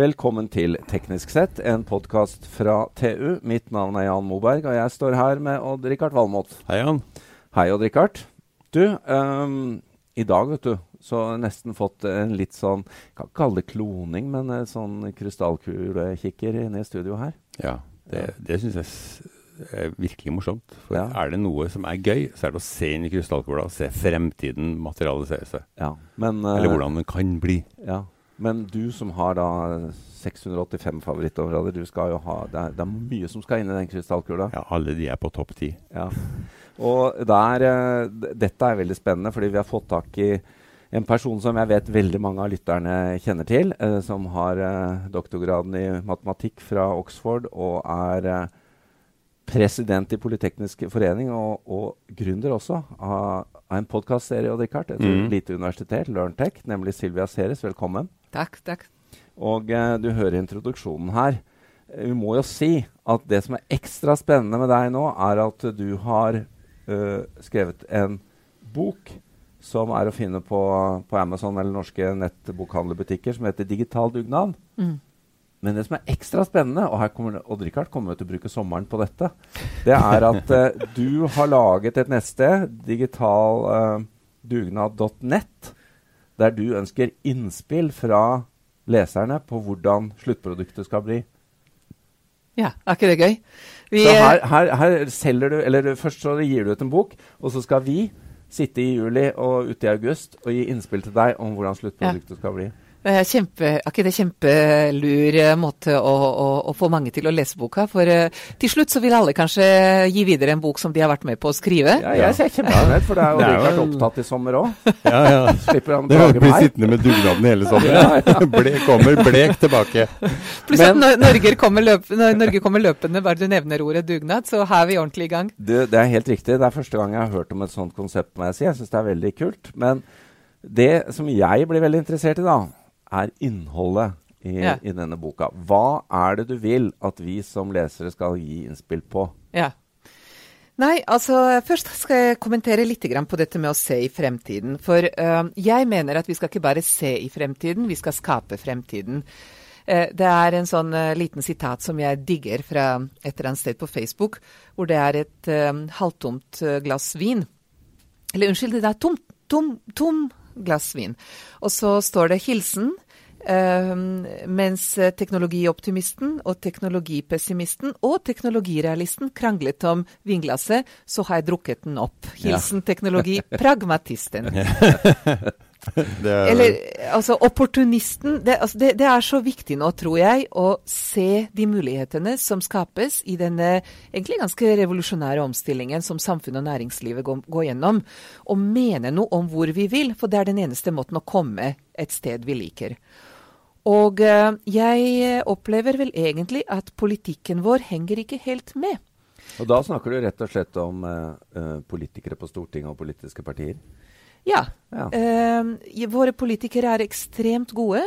Velkommen til Teknisk sett, en podkast fra TU. Mitt navn er Jan Moberg, og jeg står her med Odd-Rikard Valmot. Hei, Jan. Hei, Odd-Rikard. Du, um, i dag, vet du, så har jeg nesten fått en litt sånn Kan ikke kalle det kloning, men en sånn krystallkulekikker inne i studio her. Ja, det, det syns jeg er virkelig morsomt. For Ja. er det noe som er gøy, så er det å se inn i krystallkula og se fremtiden materialisere seg. Ja, men, Eller hvordan den kan bli. Ja. Men du som har da 685 favorittområder, du skal jo ha det er, det er mye som skal inn i den krystallkula. Ja, alle de er på topp ti. Ja. Og der, eh, dette er veldig spennende, fordi vi har fått tak i en person som jeg vet veldig mange av lytterne kjenner til, eh, som har eh, doktorgraden i matematikk fra Oxford og er eh, president i Politeknisk forening og, og gründer også av, av en podkastserie Richard, et lite universitet, LearnTech, nemlig Silvia Ceres. Velkommen. Takk, takk. Og eh, du hører introduksjonen her. Eh, Vi må jo si at det som er ekstra spennende med deg nå, er at du har uh, skrevet en bok som er å finne på, på Amazon eller norske nettbokhandlerbutikker, som heter 'Digital dugnad'. Mm. Men det som er ekstra spennende, og her kommer Odd-Rikard kommer til å bruke sommeren på dette, det er at uh, du har laget et nettsted, digitaldugnad.net, der du ønsker innspill fra leserne på hvordan sluttproduktet skal bli. Ja, er ikke det gøy? Vi, Så her, her, her selger du Eller først så gir du ut en bok, og så skal vi sitte i juli og ute i august og gi innspill til deg om hvordan sluttproduktet skal bli. Er, kjempe, er ikke det kjempelur eh, måte å, å, å få mange til å lese boka? For eh, til slutt så vil alle kanskje gi videre en bok som de har vært med på å skrive. Ja, jeg ser kjempefornøyd, for det er jo Det Richard opptatt i sommer òg. Ja, ja. Slipper han å Det plage blir meg. sittende med dugnaden hele sommeren. Ble, kommer blek tilbake. Pluss at når Norge kommer, løp, Norge kommer løpende bare du nevner ordet dugnad, så er vi ordentlig i gang. Du, det er helt riktig. Det er første gang jeg har hørt om et sånt konsept. må Jeg si. Jeg syns det er veldig kult. Men det som jeg blir veldig interessert i, da, er innholdet i, Ja. i denne boka. Hva er det du vil at vi som lesere skal gi innspill på? Ja. Nei, altså først skal jeg kommentere litt på dette med å se i fremtiden. For uh, jeg mener at vi skal ikke bare se i fremtiden, vi skal skape fremtiden. Uh, det er en sånn uh, liten sitat som jeg digger fra et eller annet sted på Facebook, hvor det er et halvtomt glass vin. Eller unnskyld, det er tomt, tom, tom glass vin. Og så står det hilsen. eh, mens eh, teknologioptimisten og teknologipessimisten og teknologirealisten kranglet om vinglasset, så har jeg drukket den opp. Hilsen teknologipragmatisten. Det er, Eller altså opportunisten. Det, altså, det, det er så viktig nå, tror jeg, å se de mulighetene som skapes i denne egentlig ganske revolusjonære omstillingen som samfunnet og næringslivet går, går gjennom, og mene noe om hvor vi vil, for det er den eneste måten å komme et sted vi liker. Og uh, jeg opplever vel egentlig at politikken vår henger ikke helt med. Og da snakker du rett og slett om eh, politikere på Stortinget og politiske partier? Ja. Ja. Eh, våre politikere er ekstremt gode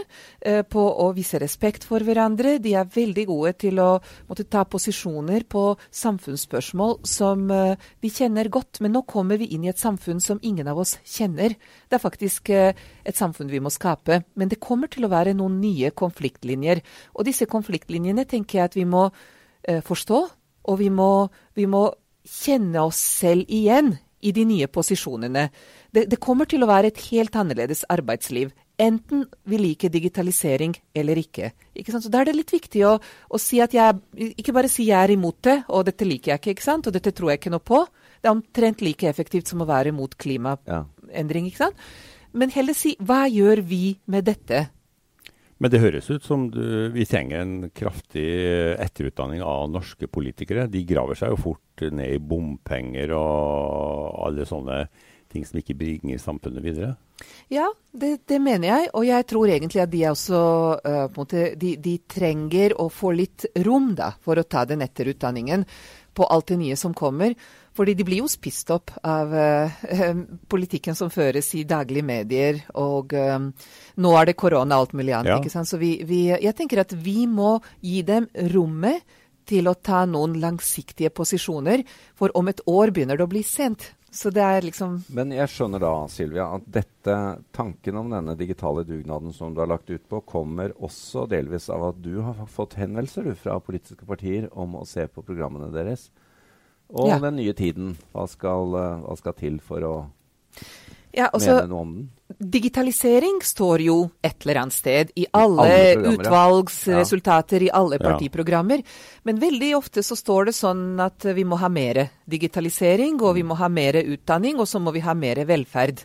eh, på å vise respekt for hverandre. De er veldig gode til å måtte ta posisjoner på samfunnsspørsmål som eh, vi kjenner godt. Men nå kommer vi inn i et samfunn som ingen av oss kjenner. Det er faktisk eh, et samfunn vi må skape. Men det kommer til å være noen nye konfliktlinjer. Og disse konfliktlinjene tenker jeg at vi må eh, forstå, og vi må, vi må kjenne oss selv igjen i de nye posisjonene. Det, det kommer til å være et helt annerledes arbeidsliv. Enten vi liker digitalisering eller ikke. ikke? Så Da er det litt viktig å, å si at jeg Ikke bare si jeg er imot det, og dette liker jeg ikke, ikke sant? og dette tror jeg ikke noe på. Det er omtrent like effektivt som å være imot klimaendring. Ikke sant? Men heller si hva gjør vi med dette? Men det høres ut som du, vi trenger en kraftig etterutdanning av norske politikere. De graver seg jo fort ned i bompenger og alle sånne ting som ikke bringer samfunnet videre. Ja, det, det mener jeg. Og jeg tror egentlig at de også uh, måte, de, de trenger å få litt rom da, for å ta den etterutdanningen på alt det nye som kommer. Fordi de blir jo spist opp av eh, politikken som føres i daglige medier. Og eh, nå er det korona og alt mulig annet. Ja. ikke sant? Så vi, vi, jeg tenker at vi må gi dem rommet til å ta noen langsiktige posisjoner. For om et år begynner det å bli sent. Så det er liksom Men jeg skjønner da, Silvia, at dette, tanken om denne digitale dugnaden som du har lagt ut på, kommer også delvis av at du har fått henvendelser fra politiske partier om å se på programmene deres. Og Ja. den nye tiden. Hva skal, eh, hva skal til for å Ja, altså mene noe om den? Digitalisering står jo et eller annet sted i alle, alle utvalgsresultater, ja. i alle partiprogrammer. Men veldig ofte så står det sånn at vi må ha mer digitalisering, og vi må ha mer utdanning, og så må vi ha mer velferd.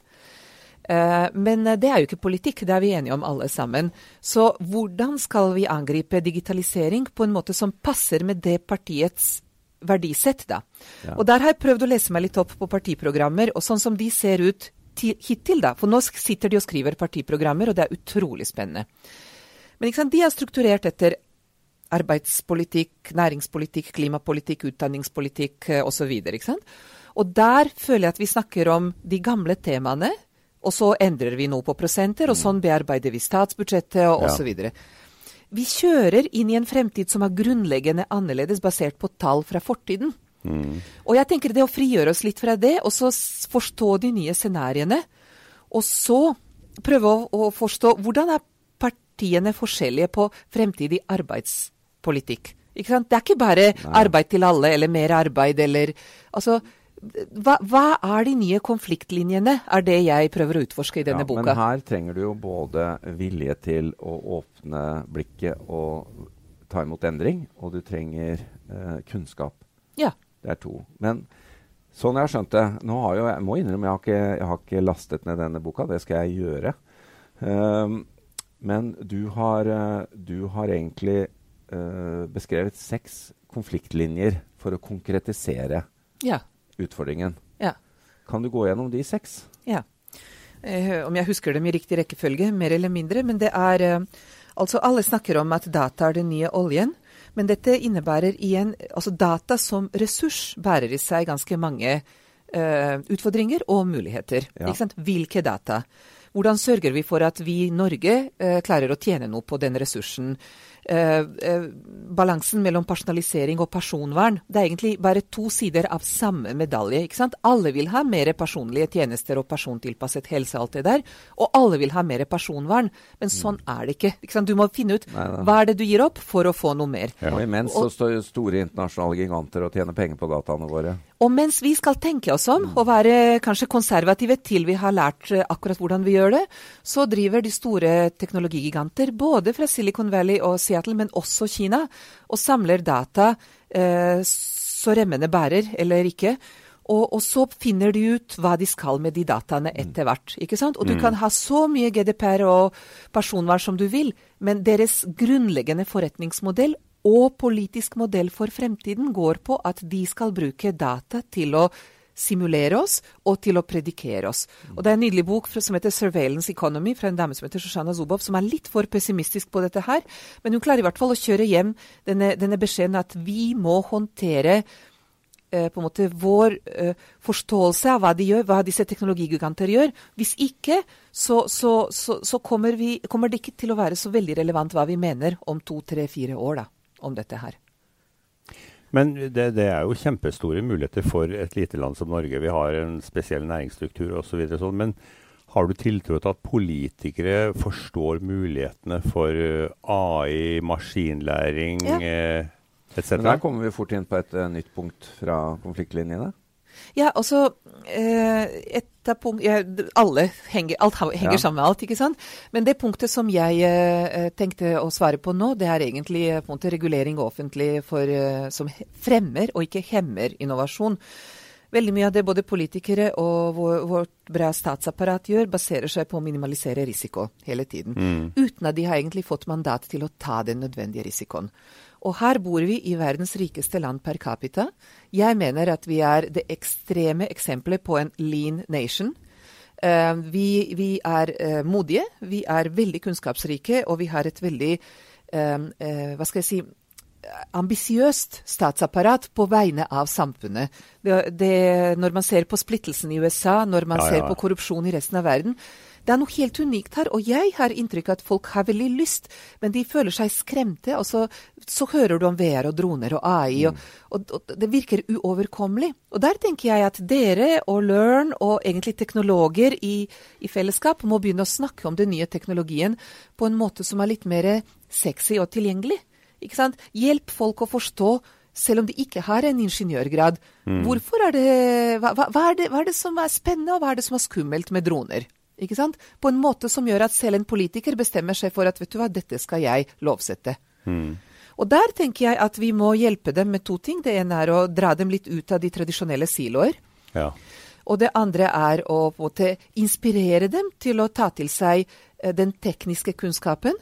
Eh, men eh, det er jo ikke politikk, det er vi enige om alle sammen. Så hvordan skal vi angripe digitalisering på en måte som passer med det partiets verdisett, da? Ja. Og der har jeg prøvd å lese meg litt opp på partiprogrammer, og sånn som de ser ut hittil, da. For nå sitter de og skriver partiprogrammer, og det er utrolig spennende. Men sant, de er strukturert etter arbeidspolitikk, næringspolitikk, klimapolitikk, utdanningspolitikk eh, osv. ikke? Og der føler jeg at vi snakker om de gamle temaene, og så endrer vi noe på prosenter, og sånn bearbeider vi statsbudsjettet og Ja. osv. Vi kjører inn i en fremtid som er grunnleggende annerledes, basert på tall fra fortiden. Og jeg tenker det å frigjøre oss litt fra det, og så forstå de nye scenarioene, og så prøve å, å forstå hvordan er partiene forskjellige på fremtidig arbeidspolitikk. Ikke sant? Det er ikke bare arbeid til alle, eller mer arbeid, eller Altså, hva, hva er de nye konfliktlinjene, er det jeg prøver å utforske i denne Ja, boka. Men her trenger du jo både vilje til å åpne blikket og ta imot endring, og du trenger eh, kunnskap. Ja. Det er to. Men sånn jeg har skjønt det nå har jo, Jeg må innrømme jeg har ikke, jeg har ikke lastet ned denne boka. Det skal jeg gjøre. Um, men du har, eh, du har egentlig uh, beskrevet seks konfliktlinjer for å konkretisere Ja. Utfordringen. Ja. Kan du gå gjennom de seks? Ja. Eh, om jeg husker dem i riktig rekkefølge, mer eller mindre. Men det er eh, Altså, alle snakker om at data er den nye oljen. Men dette innebærer igjen Altså, data som ressurs bærer i seg ganske mange eh, utfordringer og muligheter. Ja. Ikke sant? Hvilke data? Hvordan sørger vi for at vi i Norge eh, klarer å tjene noe på den ressursen? Eh, eh, balansen mellom personalisering og personvern. Det er egentlig bare to sider av samme medalje. ikke sant? Alle vil ha mer personlige tjenester og persontilpasset helse, alt det der. Og alle vil ha mer personvern. Men sånn er det ikke. ikke sant? Du må finne ut hva er det du gir opp for å få noe mer. Ja. Og imens så står store internasjonale giganter og tjener penger på dataene våre. Og mens vi skal tenke oss om og være kanskje konservative til vi har lært eh, akkurat hvordan vi gjør det, så driver de store teknologigiganter, både fra Silicon Valley og Seattle, men også Kina, og samler data eh, så remmene bærer eller ikke. Og, og så finner de ut hva de skal med de dataene etter hvert. ikke sant? Og du kan ha så mye GDPR og personvern som du vil, men deres grunnleggende forretningsmodell og politisk modell for fremtiden går på at de skal bruke data til å simulere oss og til å predikere oss. Og Det er en nydelig bok som heter 'Surveillance Economy' fra en dame som heter Shoshana Zuboff, som er litt for pessimistisk på dette her. Men hun klarer i hvert fall å kjøre hjem denne, denne beskjeden at vi må håndtere eh, på en måte vår eh, forståelse av hva de gjør, hva disse teknologigiganter gjør. Hvis ikke, så, så, så, så kommer, vi, kommer det ikke til å være så veldig relevant hva vi mener om to, tre, fire år da, om dette her. Men det, det er jo kjempestore muligheter for et lite land som Norge. Vi har en spesiell næringsstruktur osv. Så sånn. Men har du tiltro til at politikere forstår mulighetene for eh, AI, maskinlæring Ja. eh, etc.? Der kommer vi fort inn på et uh, nytt punkt fra konfliktlinjene. Ja, altså eh, et av punkt, ja, Alle henger, alt henger Ja. sammen med alt, ikke sant? Men det punktet som jeg eh, tenkte å svare på nå, det er egentlig eh, måte regulering offentlig for, som fremmer og ikke hemmer innovasjon. Veldig mye av det både politikere og vår, vårt bra statsapparat gjør, baserer seg på å minimalisere risiko hele tiden. Uten at de har egentlig fått mandat til å ta den nødvendige risikoen. Og her bor vi i verdens rikeste land per capita. Jeg mener at vi er det ekstreme eksempelet på en lean nation. Eh, vi, vi er eh, modige, vi er veldig kunnskapsrike, og vi har et veldig eh, Hva skal jeg si ambisiøst statsapparat på vegne av samfunnet. Det, det, når man ser på splittelsen i USA, når man Ja, ser ja. på korrupsjon i resten av verden, det er noe helt unikt her. Og jeg har inntrykk av at folk har veldig lyst, men de føler seg skremte. Og så, så hører du om VR og droner og AI, og, og, og, det virker uoverkommelig. Og der tenker jeg at dere og Learn og egentlig teknologer i, i fellesskap må begynne å snakke om den nye teknologien på en måte som er litt mer sexy og tilgjengelig. Ikke sant? Hjelp folk å forstå selv om de ikke har en ingeniørgrad. Mm. Hvorfor er det hva, hva, er det, hva, er det, som er spennende, og hva er det som er skummelt med droner? Ikke sant? På en måte som gjør at selv en politiker bestemmer seg for at vet du hva, dette skal jeg lovsette. Mm. Og der tenker jeg at vi må hjelpe dem med to ting. Det ene er å dra dem litt ut av de tradisjonelle siloer. Ja. Og det andre er å måte inspirere dem til å ta til seg eh, den tekniske kunnskapen.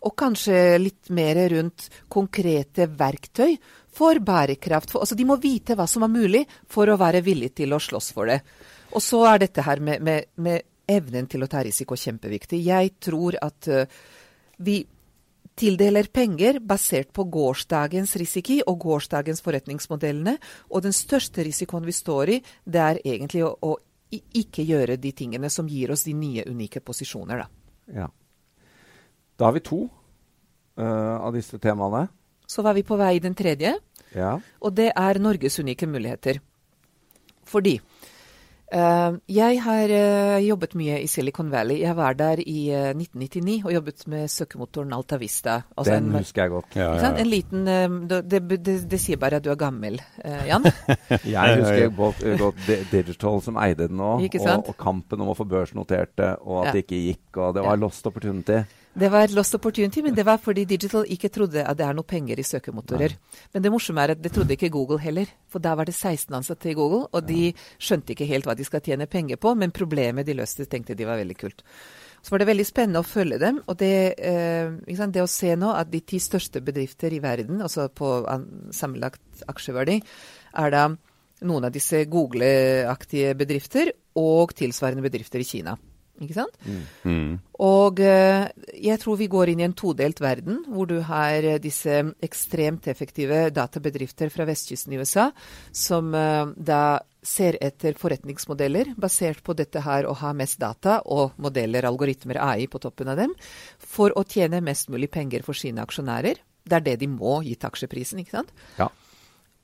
Og kanskje litt mer rundt konkrete verktøy for bærekraft. For, altså de må vite hva som er mulig for å være villig til å slåss for det. Og så er dette her med, med, med evnen til å ta risiko kjempeviktig. Jeg tror at uh, vi tildeler penger basert på gårsdagens risiko og gårsdagens forretningsmodellene. Og den største risikoen vi står i, det er egentlig å, å ikke gjøre de tingene som gir oss de nye, unike posisjoner. Da, ja. da har vi to uh, av disse temaene. Så var vi på vei i den tredje. Ja. Og det er Norges unike muligheter. Fordi jeg har uh, jobbet mye i Silicon Valley. Jeg var der i uh, eh, 1999 og jobbet med søkemotoren Alta Vista. Altså Den en, husker jeg godt. Ja, ja, ja. En liten det, det, det, det, sier bare at du er gammel, Jan. jeg husker godt, godt Digital som eide den nå, og, og, kampen om å få børsnotert det, og at det ikke gikk, og det var lost opportunity. Det var et lost opportunity, men det var fordi Digital ikke trodde at det er noe penger i søkemotorer. Nei. Men det morsomme er at det trodde ikke Google heller. For da var det 16 ansatte i Google, og de skjønte ikke helt hva de skal tjene penger på, men problemet de løste, tenkte de var veldig kult. Så var det veldig spennende å følge dem. Og det, eh, det å se nå at de ti største bedrifter i verden, altså på sammenlagt aksjeverdi, er da noen av disse Google-aktige bedrifter og tilsvarende bedrifter i Kina. Ikke sant? Mm. Mm. Og uh, jeg tror vi går inn i en todelt verden, hvor du har uh, disse ekstremt effektive databedrifter fra vestkysten i USA, som uh, da ser etter forretningsmodeller basert på dette her å ha mest data og modeller, algoritmer, AI på toppen av dem, for å tjene mest mulig penger for sine aksjonærer. Det er det de må gitt aksjeprisen, ikke sant? Ja.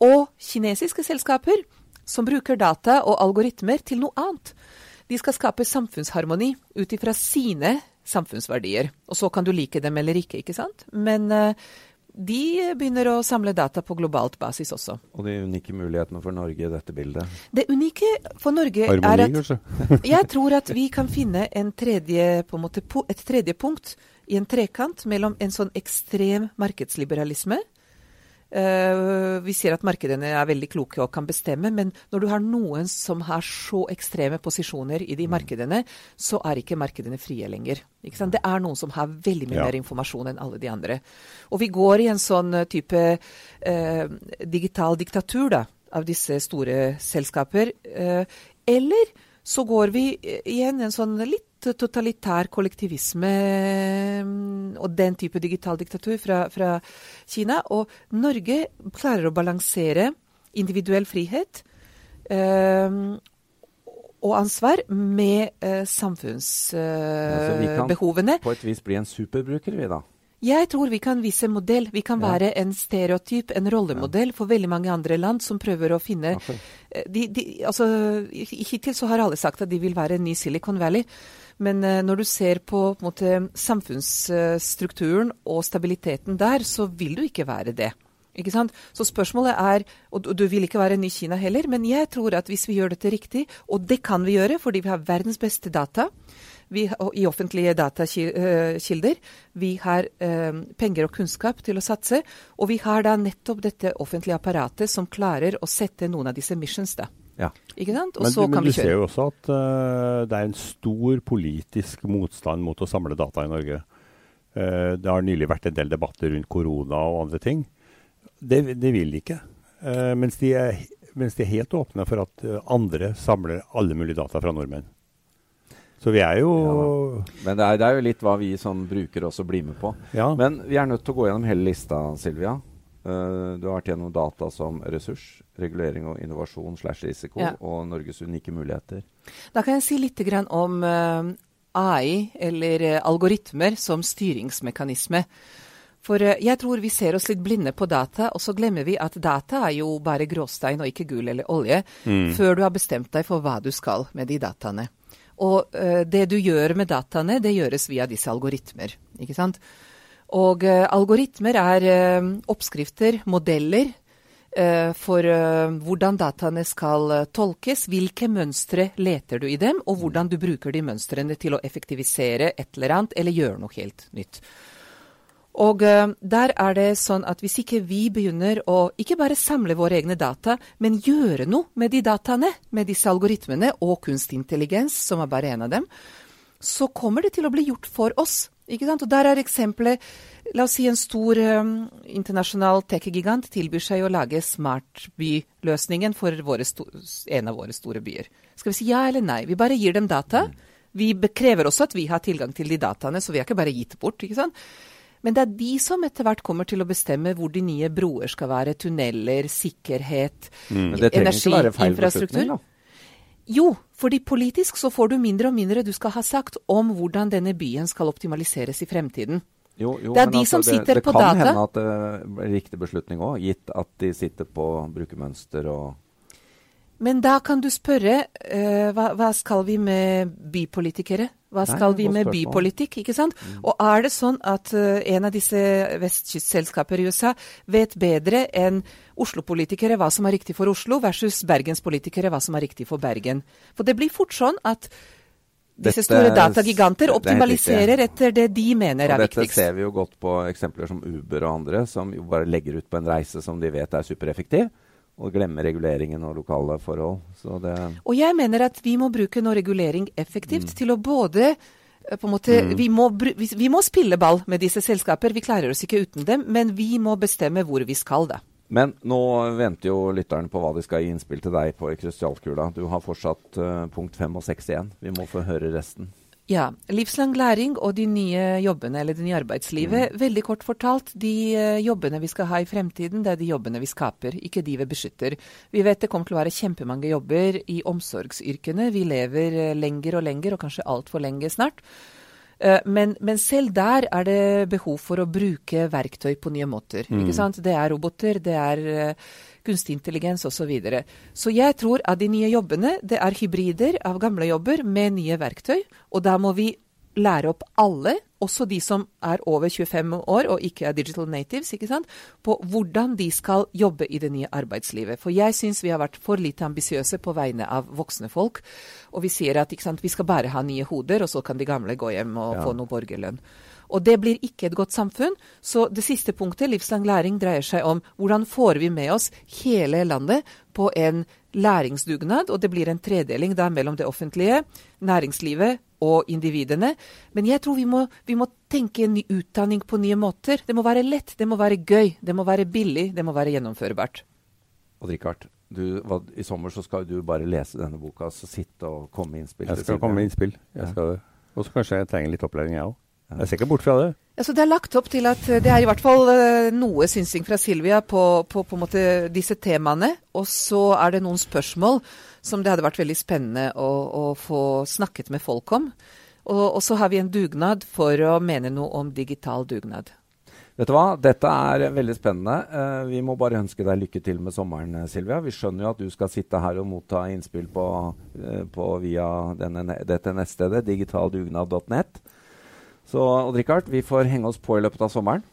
Og kinesiske selskaper som bruker data og algoritmer til noe annet. De skal skape samfunnsharmoni ut ifra sine samfunnsverdier. Og så kan du like dem eller ikke, ikke sant? Men uh, de begynner å samle data på globalt basis også. Og de unike mulighetene for Norge i dette bildet? Det unike for Norge Harmoni, er at jeg tror at vi kan finne tredje, måte, et tredje punkt i en trekant mellom en sånn ekstrem markedsliberalisme vi ser at markedene er veldig kloke og kan bestemme, men når du har noen som har så ekstreme posisjoner i de mm. markedene, så er ikke markedene frie lenger. Det er noen som har veldig mye ja. mer informasjon enn alle de andre. Og vi går i en sånn eh, type eh, digital diktatur da, av disse store selskaper. Eh, eller så går vi igjen en sånn litt totalitær kollektivisme mm, og den type digital diktatur fra, fra, Kina. Og Norge klarer å balansere individuell frihet eh, og ansvar med eh, samfunnsbehovene. Eh, kan på et vis bli en superbruker, vi da? Jeg tror vi kan vise modell. Vi kan ja. være en stereotyp, en rollemodell for veldig mange andre land som prøver å finne okay. de, de, altså, Hittil så har alle sagt at de vil være en ny Silicon Valley. Men uh, når du ser på, på måte, samfunnsstrukturen og stabiliteten der, så vil du ikke være det. Ikke sant? Så spørsmålet er, og du vil ikke være en ny Kina heller, men jeg tror at hvis vi gjør dette riktig, og det kan vi gjøre fordi vi har verdens beste data vi, i offentlige datakilder, vi har eh, penger og kunnskap til å satse, og vi har da nettopp dette offentlige apparatet som klarer å sette noen av disse missions. da. Ja. Ikke sant? Og men, så men kan vi kjøre. Men du ser jo også at uh, det er en stor politisk motstand mot å samle data i Norge. Uh, det har nylig vært en del debatter rundt korona og andre ting. Det, det vil de ikke. Uh, mens, de er, mens, de er, helt åpne for at andre samler alle mulige data fra nordmenn. Så vi er jo ja, Men det er, det er, jo litt hva vi som brukere også blir med på. Ja. Men vi er nødt til å gå gjennom hele lista, Silvia. Uh, du har vært gjennom data som ressurs, regulering og innovasjon slash risiko, ja. og Norges unike muligheter. Da kan jeg si litt om uh, AI, eller uh, algoritmer, som styringsmekanisme. For uh, jeg tror vi ser oss litt blinde på data, og så glemmer vi at data er jo bare gråstein og ikke gull eller olje, mm. før du har bestemt deg for hva du skal med de dataene. Og det du gjør med dataene, det gjøres via disse algoritmer. ikke sant? Og algoritmer er oppskrifter, modeller, Eh, for eh, hvordan dataene skal eh, tolkes, hvilke mønstre leter du i dem, og hvordan du bruker de mønstrene til å effektivisere et eller annet, eller gjøre noe helt nytt. Og der er det sånn at hvis ikke vi begynner å ikke bare samle våre egne data, men gjøre noe med de dataene, med disse algoritmene og kunstintelligens, som er bare en av dem, så kommer det til å bli gjort for oss. Ikke sant? Og Der er eksempelet La oss si en stor um, internasjonal tech-gigant tilbyr seg å lage smartbyløsningen for en av våre store byer. Skal vi si ja eller nei? Vi bare gir dem data. Vi krever også at vi har tilgang til de dataene, så vi har ikke bare gitt bort. ikke sant? Men det er de som etter hvert kommer til å bestemme hvor de nye broer skal være. Tunneler, sikkerhet, mm. energiinfrastruktur. Jo, fordi politisk så får du mindre og mindre du skal ha sagt om hvordan denne byen skal optimaliseres i fremtiden. Jo, jo, det er de altså, som sitter det, det på data. Det kan hende at det blir riktig beslutning òg, gitt at de sitter på brukermønster og Men da kan du spørre uh, hva, hva, skal vi med bypolitikere? Hva skal Nei, vi med spørsmål. bypolitikk? ikke sant? Mm. Og er det sånn at uh, en av disse vestkystselskaper i USA vet bedre enn Oslo-politikere hva som er riktig for Oslo, versus Bergens-politikere hva som er riktig for Bergen? For det blir fort sånn at disse store datagiganter optimaliserer etter det de mener er dette viktigst. Dette ser vi jo godt på eksempler som Uber og andre, som jo bare legger ut på en reise som de vet er supereffektiv, og glemme reguleringen og lokale forhold. og jeg mener at vi må bruke noe regulering effektivt mm. til å både eh, på en måte, mm. vi, må, vi må spille ball med disse selskaper, vi klarer oss ikke uten dem, men vi må bestemme hvor vi skal da. Men nå venter jo lytteren på hva de skal gi innspill til deg på i krystallkula. Du har fortsatt uh, punkt fem og seks igjen. Vi må få høre resten. Ja. Livslang læring og de nye jobbene, eller det nye arbeidslivet. Mm. Veldig kort fortalt, de uh, jobbene vi skal ha i fremtiden, det er de jobbene vi skaper, ikke de vi beskytter. Vi vet det kommer til å være kjempemange jobber i omsorgsyrkene. Vi lever uh, lenger og lenger, og kanskje altfor lenge snart. Eh, men, men, selv der er det behov for å bruke verktøy på nye måter. Mm. Det er roboter, det er uh, kunstig intelligens osv. Så, videre. så jeg tror at de nye jobbene det er hybrider av gamle jobber med nye verktøy. Og da må vi lære opp alle, også de som er over 25 år og ikke er digital natives, ikke sant? på hvordan de skal jobbe i det nye arbeidslivet. For jeg syns vi har vært for lite ambisiøse på vegne av voksne folk. Og vi sier at sant, vi skal bare ha nye hoder, og så kan de gamle gå hjem og ja. få noe borgerlønn. Og det blir ikke et godt samfunn. Så det siste punktet, livslang læring, dreier seg om hvordan får vi med oss hele landet på en læringsdugnad, og det blir en tredeling da mellom det offentlige, næringslivet og individene. Men jeg tror vi må, vi må tenke en ny utdanning på nye måter. Det må være lett, det må være gøy, det må være billig, det må være gjennomførbart. Og Richard, du, hva, I sommer så skal du bare lese denne boka, så sitte og komme med innspill. Jeg skal komme med innspill. Jeg skal, og så kanskje jeg trenger litt opplæring, jeg òg. Jeg ser ikke bort fra det. Ja, så Det er lagt opp til at eh, det er i hvert fall uh, noe synsing fra Silvia på, på, på disse temaene. Og så er det noen spørsmål som det hadde vært veldig spennende å, å få snakket med folk om. Og, og, så har vi en dugnad for å mene noe om digital dugnad. Vet du hva, Dette er veldig spennende. Uh, vi må bare ønske deg lykke til med sommeren, eh, Silvia. Vi skjønner jo at du skal sitte her og motta innspill på, på via denne, dette nettstedet, digitaldugnad.net. Så Odd-Rikard, vi får henge oss på i løpet av sommeren.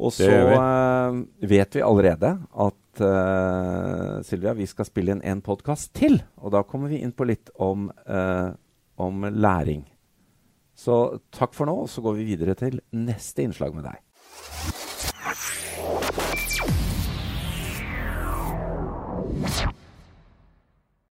Og så vi. Eh, vet vi allerede at eh, uh, Silvia, vi skal spille inn en podkast til. Og da kommer vi inn på litt om, uh, om læring. Så takk for nå, og så går vi videre til neste innslag med deg. you